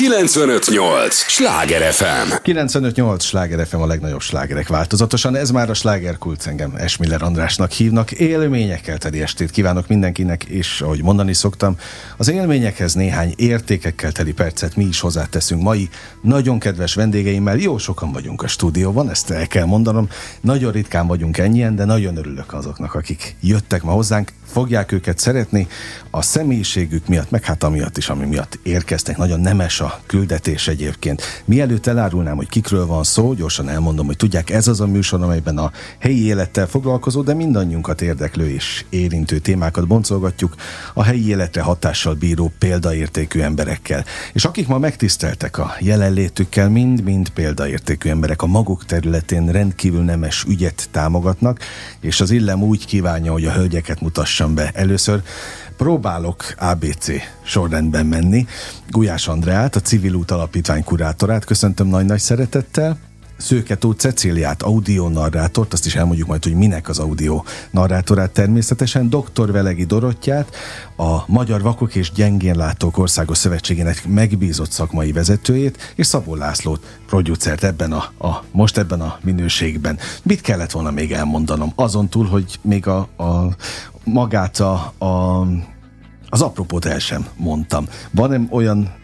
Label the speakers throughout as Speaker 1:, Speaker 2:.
Speaker 1: 958! Sláger FM!
Speaker 2: 958! Sláger FM a legnagyobb slágerek változatosan. Ez már a Sláger Kulc engem Esmiller Andrásnak hívnak. Élményekkel teli estét kívánok mindenkinek, és ahogy mondani szoktam, az élményekhez néhány értékekkel teli percet mi is hozzáteszünk mai. Nagyon kedves vendégeimmel, jó sokan vagyunk a stúdióban, ezt el kell mondanom. Nagyon ritkán vagyunk ennyien, de nagyon örülök azoknak, akik jöttek ma hozzánk fogják őket szeretni a személyiségük miatt, meg hát amiatt is, ami miatt érkeztek. Nagyon nemes a küldetés egyébként. Mielőtt elárulnám, hogy kikről van szó, gyorsan elmondom, hogy tudják, ez az a műsor, amelyben a helyi élettel foglalkozó, de mindannyiunkat érdeklő és érintő témákat boncolgatjuk a helyi életre hatással bíró példaértékű emberekkel. És akik ma megtiszteltek a jelenlétükkel, mind-mind példaértékű emberek a maguk területén rendkívül nemes ügyet támogatnak, és az illem úgy kívánja, hogy a hölgyeket mutassa mutassam be. Először próbálok ABC sorrendben menni. Gulyás Andreát, a Civil Út Alapítvány kurátorát köszöntöm nagy-nagy szeretettel. Szőketó Ceciliát, audio narrátort, azt is elmondjuk majd, hogy minek az audio narrátorát természetesen, dr. Velegi Dorottyát, a Magyar Vakok és Gyengénlátók Országos Szövetségének megbízott szakmai vezetőjét, és Szabó Lászlót, producert ebben a, a, most ebben a minőségben. Mit kellett volna még elmondanom? Azon túl, hogy még a, a, magát a, a, az apropót el sem mondtam. Van-e olyan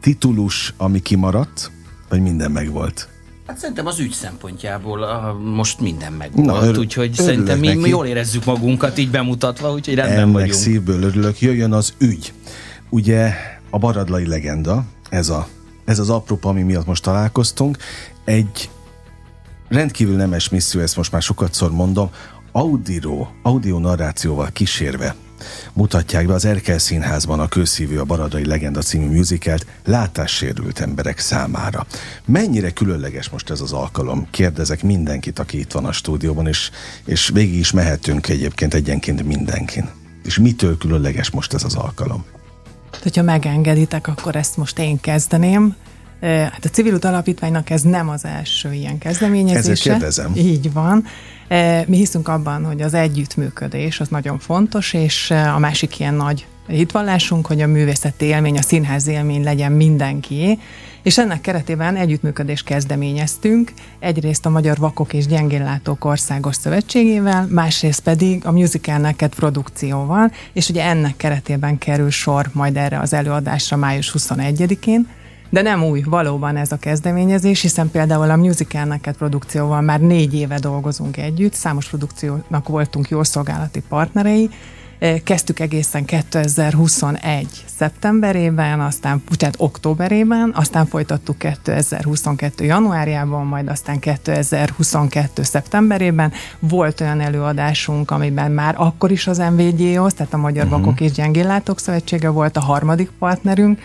Speaker 2: titulus, ami kimaradt, vagy minden megvolt?
Speaker 3: Hát szerintem az ügy szempontjából a, most minden megvolt, úgyhogy szerintem mi, mi jól érezzük magunkat így bemutatva, úgyhogy rendben
Speaker 2: Ennek
Speaker 3: vagyunk.
Speaker 2: szívből örülök. Jöjjön az ügy. Ugye a baradlai legenda, ez, a, ez az aprópa, ami miatt most találkoztunk, egy rendkívül nemes misszió, ezt most már sokatszor mondom, audio, audio narrációval kísérve mutatják be az Erkel Színházban a Kőszívő a Baradai Legenda című musicalt látássérült emberek számára. Mennyire különleges most ez az alkalom? Kérdezek mindenkit, aki itt van a stúdióban, és, és végig is mehetünk egyébként egyenként mindenkin. És mitől különleges most ez az alkalom?
Speaker 4: Hogyha megengeditek, akkor ezt most én kezdeném. Hát a Civil Alapítványnak ez nem az első ilyen kezdeményezése.
Speaker 2: Ezért kérdezem.
Speaker 4: Így van. Mi hiszünk abban, hogy az együttműködés az nagyon fontos, és a másik ilyen nagy hitvallásunk, hogy a művészeti élmény, a színház élmény legyen mindenkié, és ennek keretében együttműködést kezdeményeztünk, egyrészt a Magyar Vakok és Gyengénlátók Országos Szövetségével, másrészt pedig a Musical Neked produkcióval, és ugye ennek keretében kerül sor majd erre az előadásra május 21-én, de nem új valóban ez a kezdeményezés, hiszen például a Musical Neked produkcióval már négy éve dolgozunk együtt, számos produkciónak voltunk jó szolgálati partnerei, Kezdtük egészen 2021. szeptemberében, aztán tehát októberében, aztán folytattuk 2022. januárjában, majd aztán 2022. szeptemberében. Volt olyan előadásunk, amiben már akkor is az MVG-hoz, tehát a Magyar uh-huh. Vakok és Gyengéllátók Szövetsége volt a harmadik partnerünk,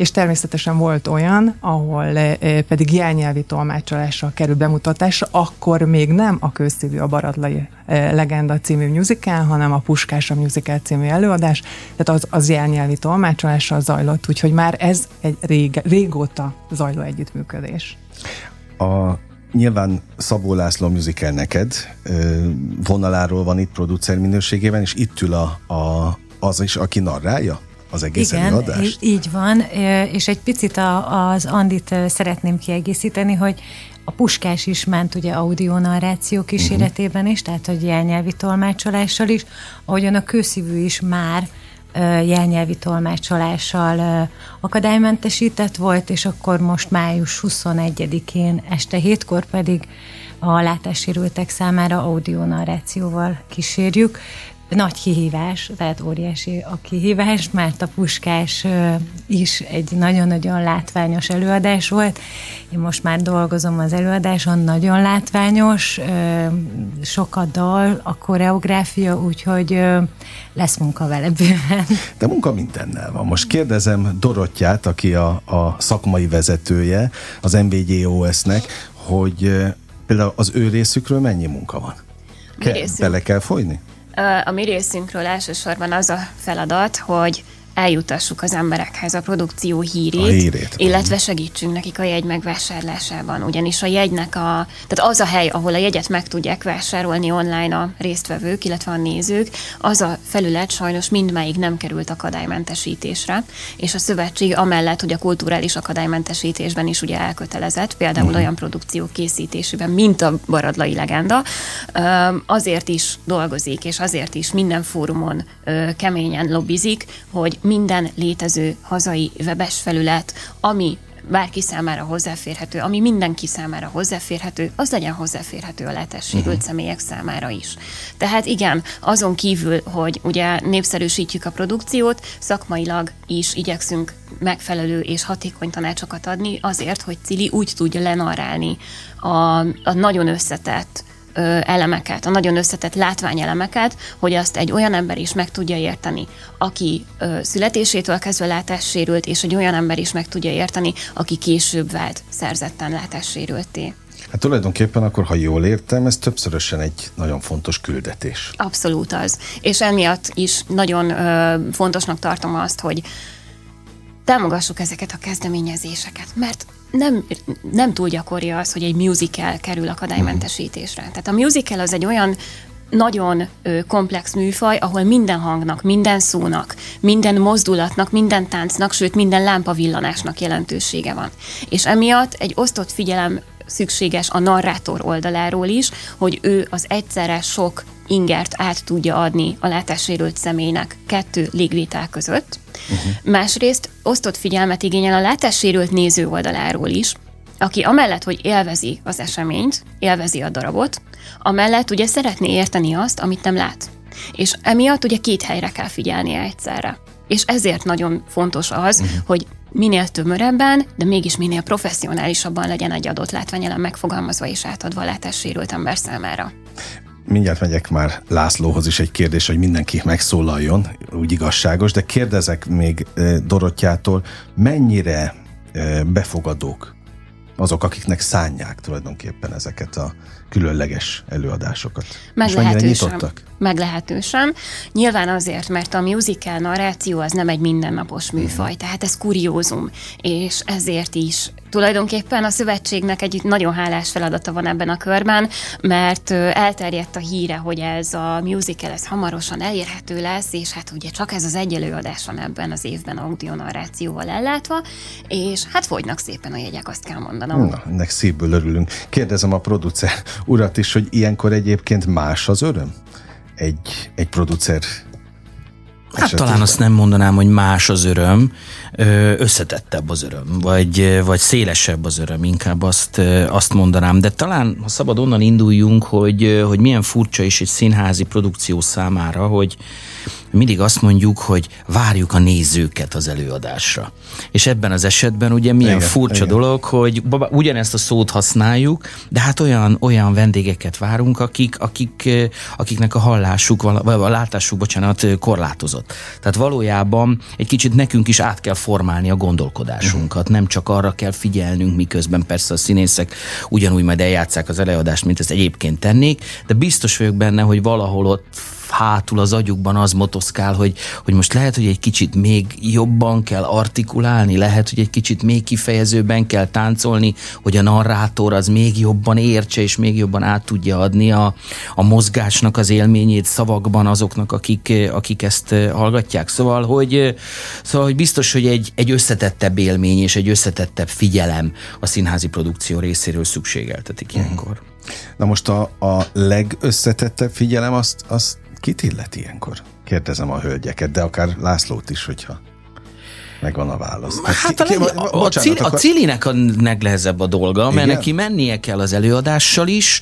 Speaker 4: és természetesen volt olyan, ahol eh, pedig jelnyelvi tolmácsolással kerül bemutatásra, akkor még nem a közszívű a Baradlai eh, Legenda című musical, hanem a Puskás a musical című előadás, tehát az, az jelnyelvi tolmácsolással zajlott, úgyhogy már ez egy rég, régóta zajló együttműködés.
Speaker 2: A Nyilván Szabó László musical neked vonaláról van itt producer minőségében, és itt ül a, a, az is, aki narrálja? Az egész
Speaker 5: Igen,
Speaker 2: előadást?
Speaker 5: így van, és egy picit a, az Andit szeretném kiegészíteni, hogy a Puskás is ment ugye audio narráció kíséretében is, tehát hogy jelnyelvi tolmácsolással is, ahogyan a kőszívű is már jelnyelvi tolmácsolással akadálymentesített volt, és akkor most május 21-én este hétkor pedig a látássérültek számára audio narrációval kísérjük nagy kihívás, tehát óriási a kihívás, mert a Puskás is egy nagyon-nagyon látványos előadás volt. Én most már dolgozom az előadáson, nagyon látványos, sok a dal, a koreográfia, úgyhogy lesz munka vele bőven.
Speaker 2: De munka mindennel van. Most kérdezem Dorottyát, aki a, a szakmai vezetője az MBGOS-nek, hogy például az ő részükről mennyi munka van? Kell, bele kell folyni?
Speaker 6: A mi részünkről elsősorban az a feladat, hogy
Speaker 1: eljutassuk az emberekhez a produkció hírét, a hírét illetve segítsünk nekik a jegy megvásárlásában. Ugyanis a jegynek a, tehát az a hely, ahol a jegyet meg tudják vásárolni online a résztvevők, illetve a nézők, az a felület sajnos mindmáig nem került akadálymentesítésre, és a szövetség amellett, hogy a kulturális akadálymentesítésben is ugye elkötelezett, például uh-huh. olyan produkciók készítésében, mint a Baradlai legenda, azért is dolgozik, és azért is minden fórumon keményen lobbizik, hogy minden létező hazai webes felület, ami bárki számára hozzáférhető, ami mindenki számára hozzáférhető, az legyen hozzáférhető a látássérült uh-huh. személyek számára is. Tehát igen, azon kívül, hogy ugye népszerűsítjük a produkciót, szakmailag is igyekszünk megfelelő és hatékony tanácsokat adni azért, hogy Cili úgy tudja lenarálni a, a nagyon összetett elemeket, a nagyon összetett látványelemeket, hogy azt egy olyan ember is meg tudja érteni, aki születésétől kezdve látássérült, és egy olyan ember is meg tudja érteni, aki később vált szerzetten látássérülté.
Speaker 2: Hát tulajdonképpen akkor, ha jól értem, ez többszörösen egy nagyon fontos küldetés.
Speaker 1: Abszolút az. És emiatt is nagyon ö, fontosnak tartom azt, hogy támogassuk ezeket a kezdeményezéseket, mert nem, nem túl gyakori az, hogy egy musical kerül akadálymentesítésre. Tehát a musical az egy olyan nagyon ö, komplex műfaj, ahol minden hangnak, minden szónak, minden mozdulatnak, minden táncnak, sőt minden lámpavillanásnak jelentősége van. És emiatt egy osztott figyelem szükséges a narrátor oldaláról is, hogy ő az egyszerre sok ingert át tudja adni a látássérült személynek kettő légvétel között. Uh-huh. Másrészt osztott figyelmet igényel a látássérült néző oldaláról is, aki amellett, hogy élvezi az eseményt, élvezi a darabot, amellett ugye szeretné érteni azt, amit nem lát. És emiatt ugye két helyre kell figyelnie egyszerre. És ezért nagyon fontos az, uh-huh. hogy minél tömörebben, de mégis minél professzionálisabban legyen egy adott látványelem megfogalmazva és átadva a látássérült ember számára
Speaker 2: mindjárt megyek már Lászlóhoz is egy kérdés, hogy mindenki megszólaljon, úgy igazságos, de kérdezek még Dorottyától, mennyire befogadók azok, akiknek szánják tulajdonképpen ezeket a különleges előadásokat.
Speaker 1: Meglehetősen. Meglehetősen. Nyilván azért, mert a musical narráció az nem egy mindennapos műfaj, tehát ez kuriózum, és ezért is tulajdonképpen a szövetségnek egy nagyon hálás feladata van ebben a körben, mert elterjedt a híre, hogy ez a musical ez hamarosan elérhető lesz, és hát ugye csak ez az egy előadás van ebben az évben audio narrációval ellátva, és hát fogynak szépen a jegyek, azt kell mondanom.
Speaker 2: Na, ennek szívből örülünk. Kérdezem a producer urat is, hogy ilyenkor egyébként más az öröm? Egy, egy producer
Speaker 3: Hát esetében. talán azt nem mondanám, hogy más az öröm, összetettebb az öröm, vagy, vagy szélesebb az öröm, inkább azt, azt mondanám. De talán, ha szabad onnan induljunk, hogy, hogy milyen furcsa is egy színházi produkció számára, hogy, mindig azt mondjuk, hogy várjuk a nézőket az előadásra. És ebben az esetben ugye milyen igen, furcsa igen. dolog, hogy ugyanezt a szót használjuk, de hát olyan, olyan vendégeket várunk, akik, akik, akiknek a hallásuk, vagy a látásuk, bocsánat, korlátozott. Tehát valójában egy kicsit nekünk is át kell formálni a gondolkodásunkat, nem csak arra kell figyelnünk, miközben persze a színészek ugyanúgy majd eljátszák az előadást, mint ezt egyébként tennék, de biztos vagyok benne, hogy valahol ott hátul az agyukban az motoszkál, hogy, hogy most lehet, hogy egy kicsit még jobban kell artikulálni, lehet, hogy egy kicsit még kifejezőben kell táncolni, hogy a narrátor az még jobban értse, és még jobban át tudja adni a, a mozgásnak az élményét szavakban azoknak, akik, akik ezt hallgatják. Szóval, hogy, szóval, hogy biztos, hogy egy, egy összetettebb élmény és egy összetettebb figyelem a színházi produkció részéről szükségeltetik ilyenkor.
Speaker 2: Na most a, a legösszetettebb figyelem azt, azt Kit illet ilyenkor? Kérdezem a hölgyeket, de akár Lászlót is, hogyha megvan a válasz.
Speaker 3: Hát, ki, a, a, a, bocsánat, a, akkor... a Cilinek a legnehezebb a dolga, mert Igen? neki mennie kell az előadással is,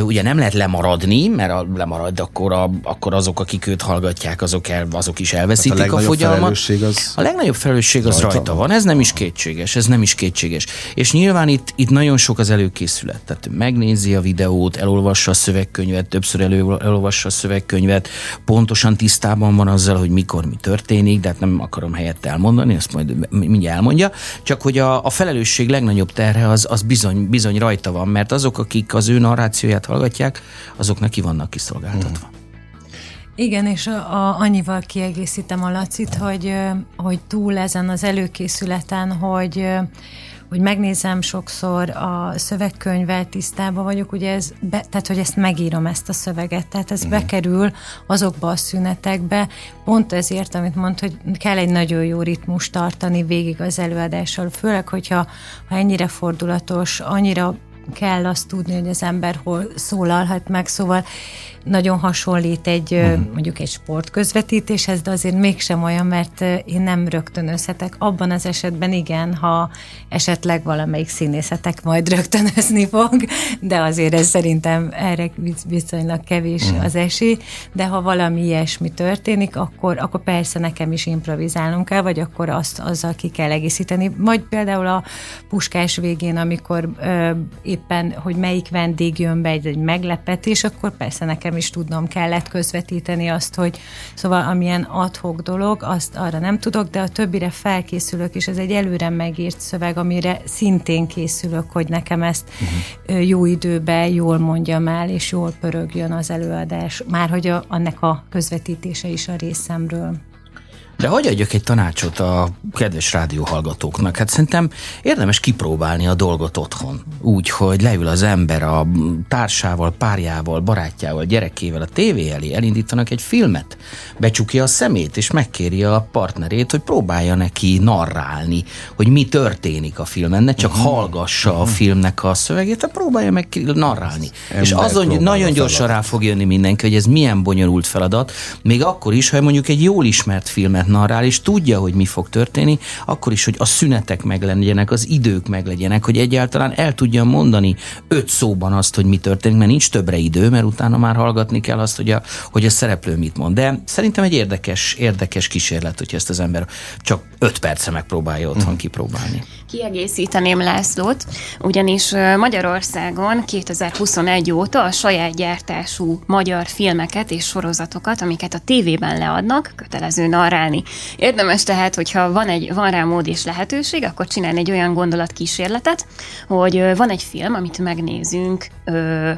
Speaker 3: ugye nem lehet lemaradni, mert a, lemarad, akkor, a, akkor azok, akik őt hallgatják, azok, el, azok is elveszítik hát a, a fogyalmat.
Speaker 2: Az
Speaker 3: a legnagyobb felelősség az rajta, rajta van. van, ez nem is kétséges, ez nem is kétséges. És nyilván itt, itt nagyon sok az előkészület, tehát megnézi a videót, elolvassa a szövegkönyvet, többször elő, elolvassa a szövegkönyvet, pontosan tisztában van azzal, hogy mikor mi történik, de hát nem akarom helyett elmondani, ezt majd mindjárt elmondja, csak hogy a, a felelősség legnagyobb terhe az, az bizony, bizony rajta van, mert azok, akik az ő narrációját hallgatják, azok neki vannak kiszolgáltatva. Hmm.
Speaker 5: Igen, és a, a, annyival kiegészítem a Lacit, hogy, hogy túl ezen az előkészületen, hogy hogy megnézem sokszor a szövegkönyvvel, tisztában vagyok, ugye ez, be, tehát hogy ezt megírom ezt a szöveget, tehát ez uh-huh. bekerül azokba a szünetekbe, pont ezért, amit mond, hogy kell egy nagyon jó ritmus tartani végig az előadással, főleg, hogyha ha ennyire fordulatos, annyira kell azt tudni, hogy az ember hol szólalhat meg, szóval nagyon hasonlít egy uh-huh. mondjuk egy sportközvetítéshez, de azért mégsem olyan, mert én nem rögtönözhetek. Abban az esetben igen, ha esetleg valamelyik színészetek majd rögtönözni fog, de azért ez szerintem erre viszonylag kevés uh-huh. az esély, de ha valami ilyesmi történik, akkor, akkor persze nekem is improvizálnunk kell, vagy akkor azt azzal ki kell egészíteni. Vagy például a puskás végén, amikor ö, éppen, hogy melyik vendég jön be egy, egy meglepetés, akkor persze nekem is tudnom kellett közvetíteni azt, hogy szóval amilyen adhok dolog, azt arra nem tudok, de a többire felkészülök, és ez egy előre megírt szöveg, amire szintén készülök, hogy nekem ezt uh-huh. jó időben jól mondjam el, és jól pörögjön az előadás, már hogy a, annak a közvetítése is a részemről.
Speaker 3: De hogy adjak egy tanácsot a kedves rádióhallgatóknak? Hát szerintem érdemes kipróbálni a dolgot otthon. Úgy, hogy leül az ember a társával, párjával, barátjával, gyerekével a tévé elé, elindítanak egy filmet, becsukja a szemét, és megkéri a partnerét, hogy próbálja neki narrálni, hogy mi történik a filmen, ne csak uh-huh. hallgassa uh-huh. a filmnek a szövegét, hanem próbálja meg narrálni. Ember és azon nagyon gyorsan rá fog jönni mindenki, hogy ez milyen bonyolult feladat, még akkor is, ha mondjuk egy jól ismert filmet narrál, és tudja, hogy mi fog történni, akkor is, hogy a szünetek meglegyenek, az idők meglegyenek, hogy egyáltalán el tudja mondani öt szóban azt, hogy mi történik, mert nincs többre idő, mert utána már hallgatni kell azt, hogy a, hogy a szereplő mit mond. De szerintem egy érdekes, érdekes kísérlet, hogyha ezt az ember csak öt perce megpróbálja otthon mm. kipróbálni.
Speaker 1: Kiegészíteném Lászlót, ugyanis Magyarországon 2021 óta a saját gyártású magyar filmeket és sorozatokat, amiket a tévében leadnak, kötelező narrálni. Érdemes tehát, hogyha van, egy, van rá mód és lehetőség, akkor csinálni egy olyan gondolatkísérletet, hogy van egy film, amit megnézünk ö,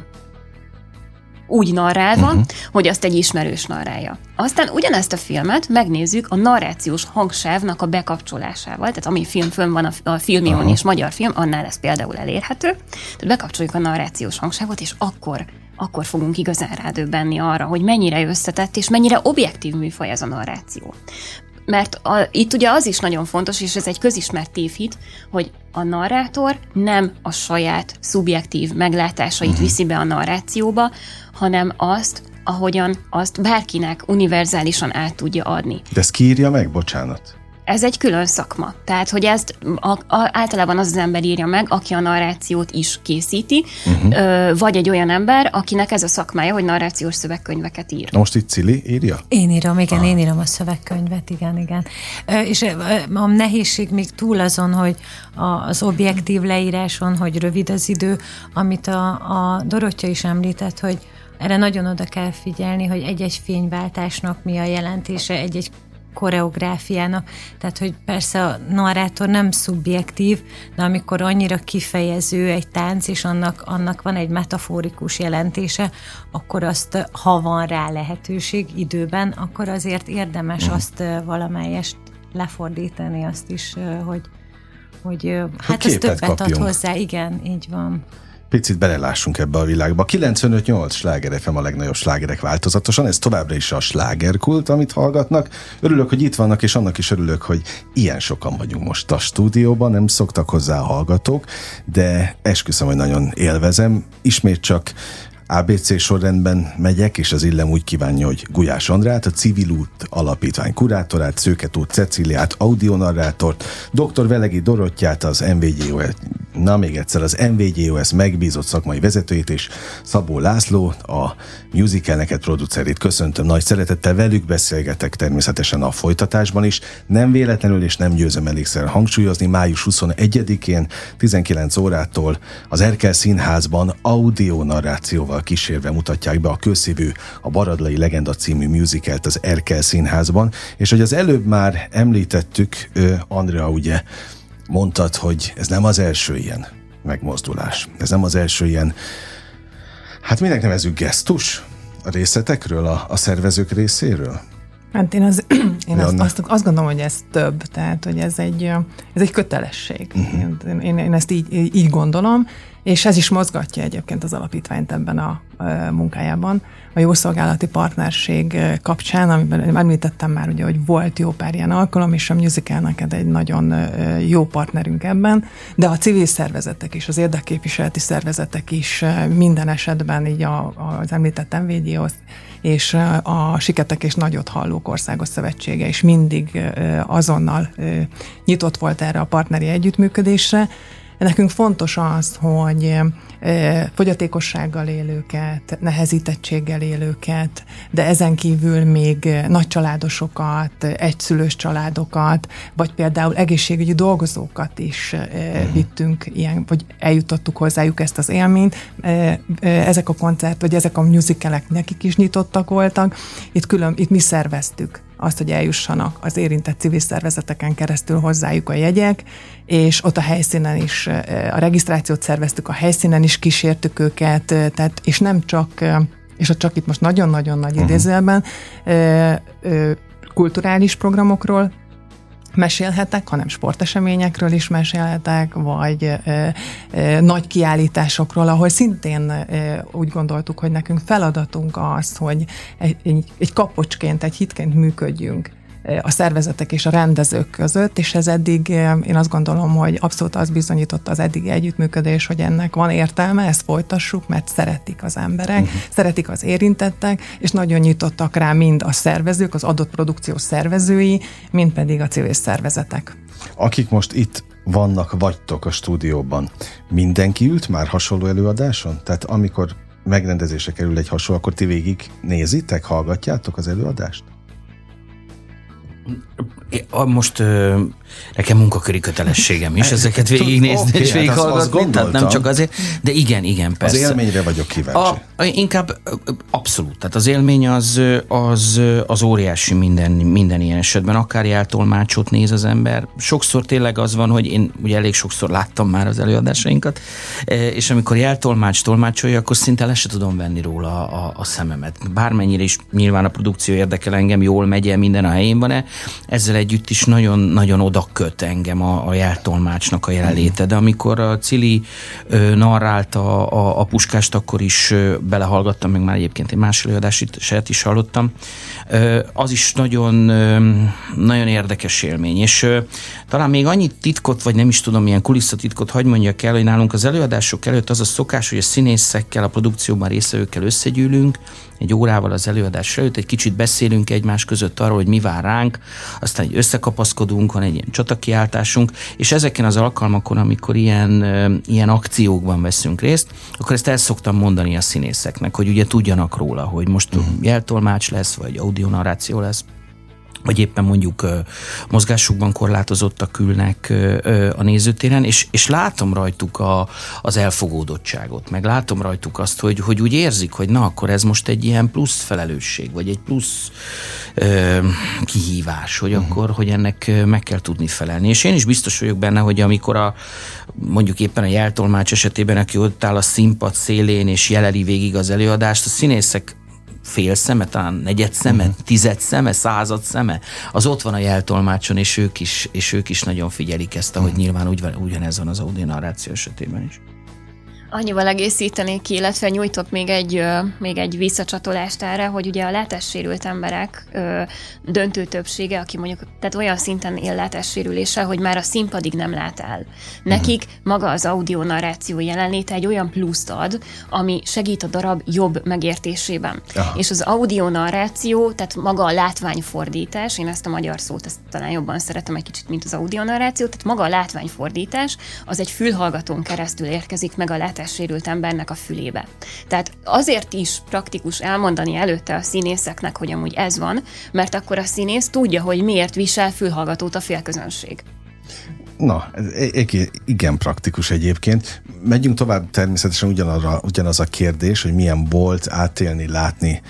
Speaker 1: úgy narrálva, uh-huh. hogy azt egy ismerős narrálja. Aztán ugyanezt a filmet megnézzük a narrációs hangsávnak a bekapcsolásával, tehát ami film fönn van a, a filmion uh-huh. és magyar film, annál ez például elérhető. Tehát bekapcsoljuk a narrációs hangsávot, és akkor akkor fogunk igazán rádöbbenni arra, hogy mennyire összetett és mennyire objektív műfaj ez a narráció. Mert a, itt ugye az is nagyon fontos, és ez egy közismert tévhit, hogy a narrátor nem a saját szubjektív meglátásait uh-huh. viszi be a narrációba, hanem azt, ahogyan azt bárkinek univerzálisan át tudja adni.
Speaker 2: De ezt kiírja meg, bocsánat?
Speaker 1: Ez egy külön szakma. Tehát, hogy ezt a, a, általában az az ember írja meg, aki a narrációt is készíti, uh-huh. ö, vagy egy olyan ember, akinek ez a szakmája, hogy narrációs szövegkönyveket ír.
Speaker 2: Na most itt Cili írja?
Speaker 5: Én írom, igen, ah. én írom a szövegkönyvet, igen, igen. Ö, és a nehézség még túl azon, hogy az objektív leíráson, hogy rövid az idő, amit a, a Dorottya is említett, hogy erre nagyon oda kell figyelni, hogy egy-egy fényváltásnak mi a jelentése, egy-egy koreográfiának. Tehát, hogy persze a narrátor nem szubjektív, de amikor annyira kifejező egy tánc, és annak, annak van egy metaforikus jelentése, akkor azt, ha van rá lehetőség időben, akkor azért érdemes mm. azt valamelyest lefordítani, azt is, hogy, hogy hát az többet kapjunk. ad hozzá. Igen, így van
Speaker 2: picit belelássunk ebbe a világba. 95-8 sláger FM a legnagyobb slágerek változatosan, ez továbbra is a slágerkult, amit hallgatnak. Örülök, hogy itt vannak, és annak is örülök, hogy ilyen sokan vagyunk most a stúdióban, nem szoktak hozzá a hallgatók, de esküszöm, hogy nagyon élvezem. Ismét csak ABC sorrendben megyek, és az illem úgy kívánja, hogy Gulyás Andrát, a Civil út alapítvány kurátorát, Szőketó Ceciliát, audionarrátort, dr. Velegi Dorottyát, az MVGOS, na még egyszer, az MVGOS megbízott szakmai vezetőjét, és Szabó László, a musicalneket producerét köszöntöm nagy szeretettel, velük beszélgetek természetesen a folytatásban is. Nem véletlenül és nem győzöm elégszer hangsúlyozni, május 21-én 19 órától az Erkel Színházban audio narrációval kísérve mutatják be a közszívű a Baradlai Legenda című musicalt az Erkel Színházban, és hogy az előbb már említettük, Andrea ugye mondtad, hogy ez nem az első ilyen megmozdulás. Ez nem az első ilyen, hát minek nevezük gesztus, a részletekről, a, a szervezők részéről?
Speaker 4: Hát én, az, én azt, azt, azt gondolom, hogy ez több, tehát hogy ez egy, ez egy kötelesség. Uh-huh. Én, én ezt így, így gondolom, és ez is mozgatja egyébként az alapítványt ebben a, a munkájában. A jószolgálati partnerség kapcsán, amiben említettem már, ugye, hogy volt jó pár ilyen alkalom, és a musical neked egy nagyon jó partnerünk ebben, de a civil szervezetek is, az érdekképviseleti szervezetek is minden esetben így a, az említett MVD és a Siketek és Nagyot Hallók Országos Szövetsége is mindig azonnal nyitott volt erre a partneri együttműködésre, Nekünk fontos az, hogy fogyatékossággal élőket, nehezítettséggel élőket, de ezen kívül még nagycsaládosokat, egyszülős családokat, vagy például egészségügyi dolgozókat is mhm. vittünk ilyen, vagy eljutottuk hozzájuk ezt az élményt. Ezek a koncert, vagy ezek a musicalek nekik is nyitottak voltak. Itt külön, itt mi szerveztük azt, hogy eljussanak az érintett civil szervezeteken keresztül hozzájuk a jegyek, és ott a helyszínen is a regisztrációt szerveztük, a helyszínen is kísértük őket, tehát, és nem csak, és a csak itt most nagyon-nagyon nagy uh-huh. idézőben, kulturális programokról mesélhetek, hanem sporteseményekről is mesélhetek, vagy ö, ö, nagy kiállításokról, ahol szintén ö, úgy gondoltuk, hogy nekünk feladatunk az, hogy egy, egy, kapocsként, egy hitként működjünk a szervezetek és a rendezők között, és ez eddig, én azt gondolom, hogy abszolút az bizonyította az eddigi együttműködés, hogy ennek van értelme, ezt folytassuk, mert szeretik az emberek, uh-huh. szeretik az érintettek, és nagyon nyitottak rá mind a szervezők, az adott produkció szervezői, mind pedig a civil szervezetek.
Speaker 2: Akik most itt vannak, vagytok a stúdióban, mindenki ült már hasonló előadáson? Tehát amikor megrendezésre kerül egy hasonló, akkor ti végig nézitek, hallgatjátok az előadást?
Speaker 3: Most nekem munkaköri kötelességem is ezeket végignézni okay, és hát végighallgatni, hát tehát nem csak azért, de igen, igen, persze.
Speaker 2: Az élményre vagyok kíváncsi.
Speaker 3: A, inkább abszolút, tehát az élmény az, az, az óriási minden, minden ilyen esetben, akár jeltolmácsot néz az ember. Sokszor tényleg az van, hogy én ugye elég sokszor láttam már az előadásainkat, és amikor jeltolmács tolmácsolja, akkor szinte le se tudom venni róla a, a, a szememet. Bármennyire is nyilván a produkció érdekel engem, jól megy minden a helyén van-e, ezzel együtt is nagyon-nagyon oda köt engem a, a jeltolmácsnak a jelenléte. De amikor a Cili ö, narrálta a, a puskást, akkor is ö, belehallgattam, meg már egyébként egy más előadást is hallottam. Ö, az is nagyon, ö, nagyon érdekes élmény. És ö, talán még annyit titkot, vagy nem is tudom, milyen kulisszatitkot, hagy mondjak el, hogy nálunk az előadások előtt az a szokás, hogy a színészekkel, a produkcióban részvevőkkel összegyűlünk, egy órával az előadás előtt, egy kicsit beszélünk egymás között arról, hogy mi vár ránk, aztán egy összekapaszkodunk, van egy ilyen csatakiáltásunk, és ezeken az alkalmakon, amikor ilyen, ilyen akciókban veszünk részt, akkor ezt el szoktam mondani a színészeknek, hogy ugye tudjanak róla, hogy most uh-huh. jeltolmács lesz, vagy audionarráció lesz, vagy éppen mondjuk mozgásukban korlátozottak ülnek a nézőtéren, és, és látom rajtuk a, az elfogódottságot, meg látom rajtuk azt, hogy, hogy úgy érzik, hogy na, akkor ez most egy ilyen plusz felelősség, vagy egy plusz ö, kihívás, hogy uh-huh. akkor, hogy ennek meg kell tudni felelni. És én is biztos vagyok benne, hogy amikor a mondjuk éppen a jeltolmács esetében, aki ott áll a színpad szélén és jeleli végig az előadást, a színészek fél szeme, talán negyed szeme, uh-huh. tized szeme, század szeme, az ott van a jeltolmácson, és ők is, és ők is nagyon figyelik ezt, ahogy uh-huh. nyilván úgy, ugyanez van az audio narráció esetében is.
Speaker 1: Annyival egészítenék ki, illetve nyújtok még egy, még egy visszacsatolást erre, hogy ugye a látássérült emberek döntő többsége, aki mondjuk tehát olyan szinten él látássérüléssel, hogy már a színpadig nem lát el. Nekik maga az audio narráció jelenléte egy olyan pluszt ad, ami segít a darab jobb megértésében. Aha. És az audio narráció, tehát maga a látványfordítás, én ezt a magyar szót ezt talán jobban szeretem egy kicsit, mint az audio narráció, tehát maga a látványfordítás, az egy fülhallgatón keresztül érkezik meg a látás látássérült embernek a fülébe. Tehát azért is praktikus elmondani előtte a színészeknek, hogy amúgy ez van, mert akkor a színész tudja, hogy miért visel fülhallgatót a félközönség.
Speaker 2: Na, igen praktikus egyébként. Megyünk tovább természetesen ugyanarra, ugyanaz a kérdés, hogy milyen volt átélni, látni,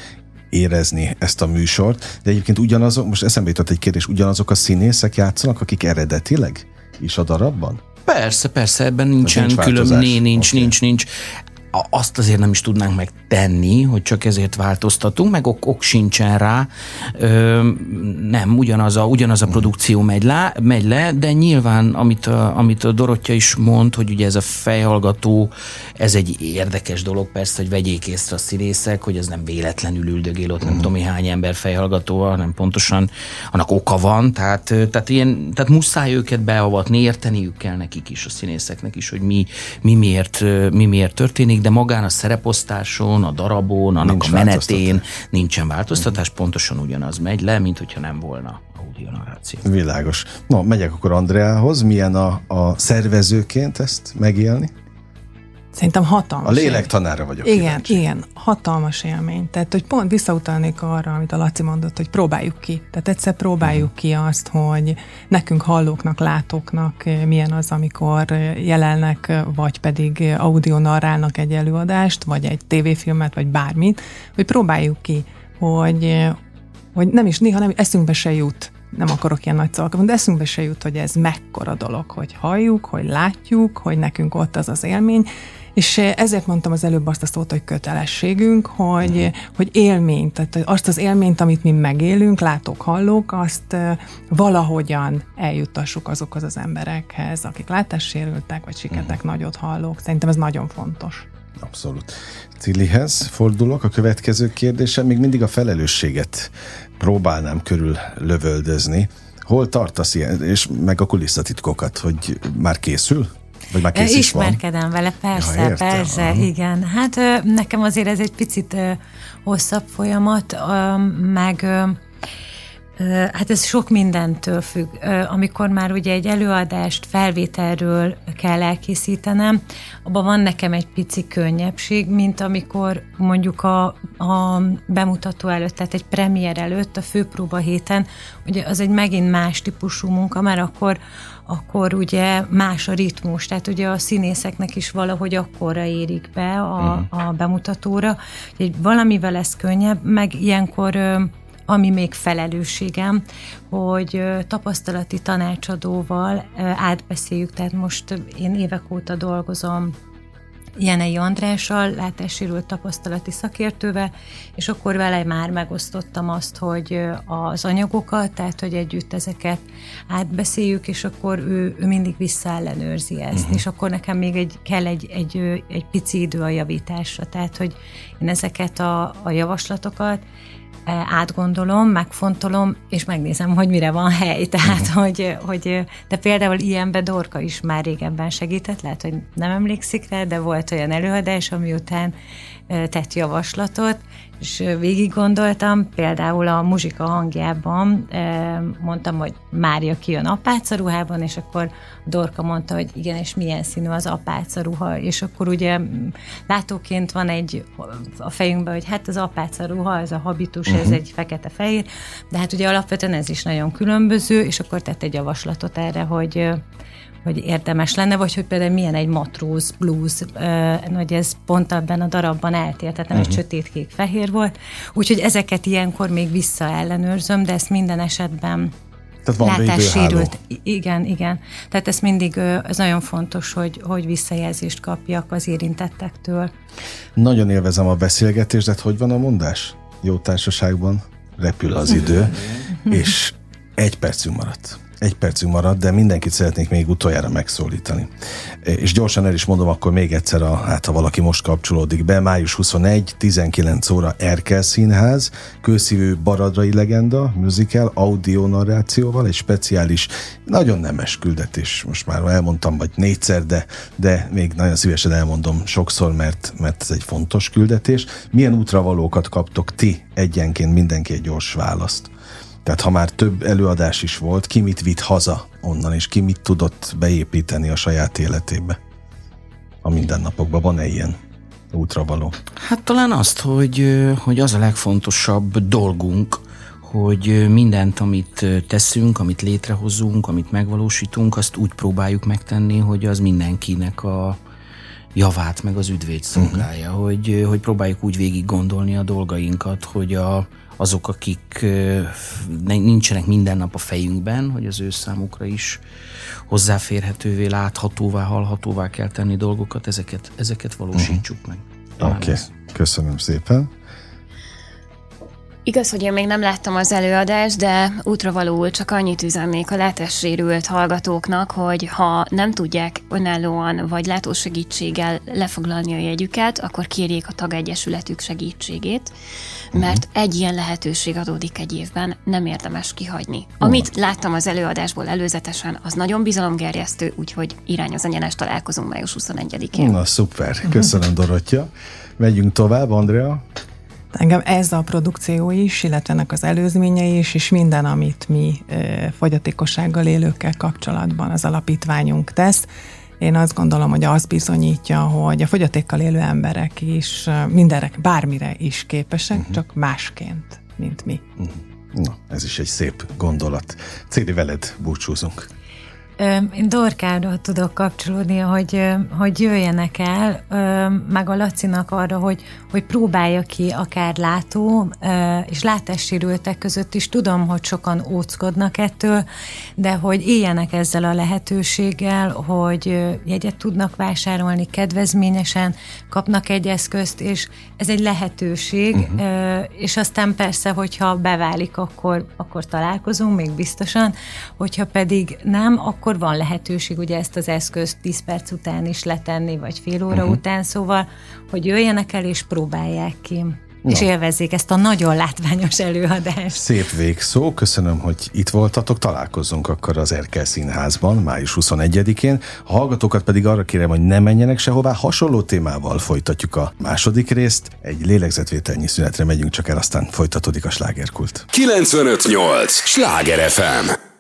Speaker 2: érezni ezt a műsort, de egyébként ugyanazok, most eszembe jutott egy kérdés, ugyanazok a színészek játszanak, akik eredetileg is a darabban?
Speaker 3: Persze, persze, ebben nincsen nincs külön, nincs, nincs, okay. nincs, nincs. Azt azért nem is tudnánk megtenni, hogy csak ezért változtatunk, meg ok, ok sincsen rá. Ö, nem, ugyanaz a, ugyanaz a produkció megy, lá, megy le, de nyilván, amit a, amit a Dorottya is mond, hogy ugye ez a fejhallgató, ez egy érdekes dolog, persze, hogy vegyék észre a színészek, hogy ez nem véletlenül üldögél ott, nem mm. tudom, hány ember fejhallgató, hanem pontosan annak oka van, tehát, tehát, ilyen, tehát muszáj őket beavatni, érteniük kell nekik is, a színészeknek is, hogy mi, mi, miért, mi miért történik, de magán a szereposztáson, a darabon, annak Nincs a menetén nincsen változtatás, uh-huh. pontosan ugyanaz megy le, mint hogyha nem volna audio narráció.
Speaker 2: Világos. No, megyek akkor Andreához. Milyen a, a szervezőként ezt megélni?
Speaker 4: Szerintem hatalmas.
Speaker 2: A lélektanára vagyok.
Speaker 4: Igen, kíváncsi. igen, hatalmas élmény. Tehát, hogy pont visszautalnék arra, amit a Laci mondott, hogy próbáljuk ki. Tehát egyszer próbáljuk uh-huh. ki azt, hogy nekünk hallóknak, látóknak eh, milyen az, amikor eh, jelennek, eh, vagy pedig audio narrálnak egy előadást, vagy egy tévéfilmet, vagy bármit, hogy próbáljuk ki, hogy, hogy nem is néha nem eszünkbe se jut, nem akarok ilyen nagy szavakat, de eszünkbe se jut, hogy ez mekkora dolog, hogy halljuk, hogy látjuk, hogy nekünk ott az az élmény, és ezért mondtam az előbb azt a szót, hogy kötelességünk, hogy, uh-huh. hogy élmény, tehát azt az élményt, amit mi megélünk, látok, hallók, azt valahogyan eljuttassuk azokhoz az emberekhez, akik látássérültek, vagy siketek uh-huh. nagyot hallók. Szerintem ez nagyon fontos.
Speaker 2: Abszolút. Cilihez fordulok a következő kérdésem. Még mindig a felelősséget próbálnám körül lövöldözni. Hol tartasz ilyen, és meg a kulisszatitkokat, hogy már készül? Vagy már kész
Speaker 5: Ismerkedem van? vele, persze, ja, értem, persze, aha. igen. Hát nekem azért ez egy picit hosszabb folyamat, meg Hát ez sok mindentől függ. Amikor már ugye egy előadást felvételről kell elkészítenem, abban van nekem egy pici könnyebbség, mint amikor mondjuk a, a bemutató előtt, tehát egy premier előtt, a főpróba héten, ugye az egy megint más típusú munka, mert akkor akkor ugye más a ritmus, tehát ugye a színészeknek is valahogy akkorra érik be a, uh-huh. a bemutatóra, hogy valamivel ez könnyebb, meg ilyenkor ami még felelősségem, hogy tapasztalati tanácsadóval átbeszéljük, tehát most én évek óta dolgozom Jenei Andrással, látássérült tapasztalati szakértővel, és akkor vele már megosztottam azt, hogy az anyagokat, tehát hogy együtt ezeket átbeszéljük, és akkor ő, ő mindig visszaellenőrzi ezt, uh-huh. és akkor nekem még egy, kell egy, egy, egy pici idő a javításra, tehát hogy én ezeket a, a javaslatokat átgondolom, megfontolom, és megnézem, hogy mire van hely. Tehát, uh-huh. hogy, hogy, de például ilyenbe Dorka is már régebben segített, lehet, hogy nem emlékszik rá, de volt olyan előadás, ami után tett javaslatot, és végig gondoltam, például a muzsika hangjában mondtam, hogy Mária kijön apáca ruhában, és akkor Dorka mondta, hogy igen, és milyen színű az apáca ruha, és akkor ugye látóként van egy a fejünkben, hogy hát az apáca ruha, ez a habitus, uh-huh. ez mhm. egy fekete-fehér, de hát ugye alapvetően ez is nagyon különböző, és akkor tett egy javaslatot erre, hogy hogy érdemes lenne, vagy hogy például milyen egy matróz blues, hogy ez pont ebben a darabban eltér, tehát nem uh-huh. egy mhm. sötét-kék-fehér volt. Úgyhogy ezeket ilyenkor még visszaellenőrzöm, de ezt minden esetben
Speaker 2: tehát van látássérült.
Speaker 5: Igen, igen. Tehát ez mindig ez nagyon fontos, hogy, hogy visszajelzést kapjak az érintettektől.
Speaker 2: Nagyon élvezem a beszélgetést, de hát hogy van a mondás? Jó társaságban repül az idő, és egy percünk maradt egy percünk maradt, de mindenkit szeretnék még utoljára megszólítani. És gyorsan el is mondom akkor még egyszer, a, hát ha valaki most kapcsolódik be, május 21, 19 óra Erkel Színház, kőszívő Baradrai Legenda, musical, audio narrációval, egy speciális, nagyon nemes küldetés, most már elmondtam vagy négyszer, de, de még nagyon szívesen elmondom sokszor, mert, mert ez egy fontos küldetés. Milyen útravalókat kaptok ti egyenként mindenki egy gyors választ? Tehát ha már több előadás is volt, ki mit vitt haza onnan, és ki mit tudott beépíteni a saját életébe? A mindennapokban van-e ilyen útravaló?
Speaker 3: Hát talán azt, hogy, hogy az a legfontosabb dolgunk, hogy mindent, amit teszünk, amit létrehozunk, amit megvalósítunk, azt úgy próbáljuk megtenni, hogy az mindenkinek a javát, meg az üdvét szolgálja, uh-huh. hogy, hogy próbáljuk úgy végig gondolni a dolgainkat, hogy a, azok, akik nincsenek minden nap a fejünkben, hogy az ő számukra is hozzáférhetővé, láthatóvá, hallhatóvá kell tenni dolgokat, ezeket, ezeket valósítsuk uh-huh.
Speaker 2: meg. Oké, okay. köszönöm szépen.
Speaker 1: Igaz, hogy én még nem láttam az előadást, de útravalóul csak annyit üzennék a látássérült hallgatóknak, hogy ha nem tudják önállóan vagy látósegítséggel lefoglalni a jegyüket, akkor kérjék a tagegyesületük segítségét, mert uh-huh. egy ilyen lehetőség adódik egy évben, nem érdemes kihagyni. Amit láttam az előadásból előzetesen, az nagyon bizalomgerjesztő, úgyhogy irány az egyenes találkozunk május 21-én.
Speaker 2: Na szuper, köszönöm Dorottya. Megyünk tovább, Andrea.
Speaker 4: Engem ez a produkció is, illetve ennek az előzményei is, és minden, amit mi fogyatékossággal élőkkel kapcsolatban az alapítványunk tesz, én azt gondolom, hogy az bizonyítja, hogy a fogyatékkal élő emberek is mindenre, bármire is képesek, uh-huh. csak másként, mint mi. Uh-huh.
Speaker 2: Na, ez is egy szép gondolat. Céli, veled búcsúzunk.
Speaker 5: Én Dorkára tudok kapcsolódni, hogy, hogy jöjjenek el, meg a Lacinak arra, hogy, hogy próbálja ki akár látó és látássérültek között is. Tudom, hogy sokan óckodnak ettől, de hogy éljenek ezzel a lehetőséggel, hogy jegyet tudnak vásárolni kedvezményesen, kapnak egy eszközt, és ez egy lehetőség, uh-huh. és aztán persze, hogyha beválik, akkor, akkor találkozunk, még biztosan, hogyha pedig nem, akkor akkor van lehetőség ugye ezt az eszközt 10 perc után is letenni, vagy fél óra uh-huh. után, szóval, hogy jöjjenek el és próbálják ki. Na. és élvezzék ezt a nagyon látványos előadást.
Speaker 2: Szép végszó, köszönöm, hogy itt voltatok, találkozzunk akkor az Erkel Színházban május 21-én. A hallgatókat pedig arra kérem, hogy ne menjenek sehová, hasonló témával folytatjuk a második részt. Egy lélegzetvételnyi szünetre megyünk csak el, aztán folytatódik a slágerkult.
Speaker 6: 958! Sláger FM!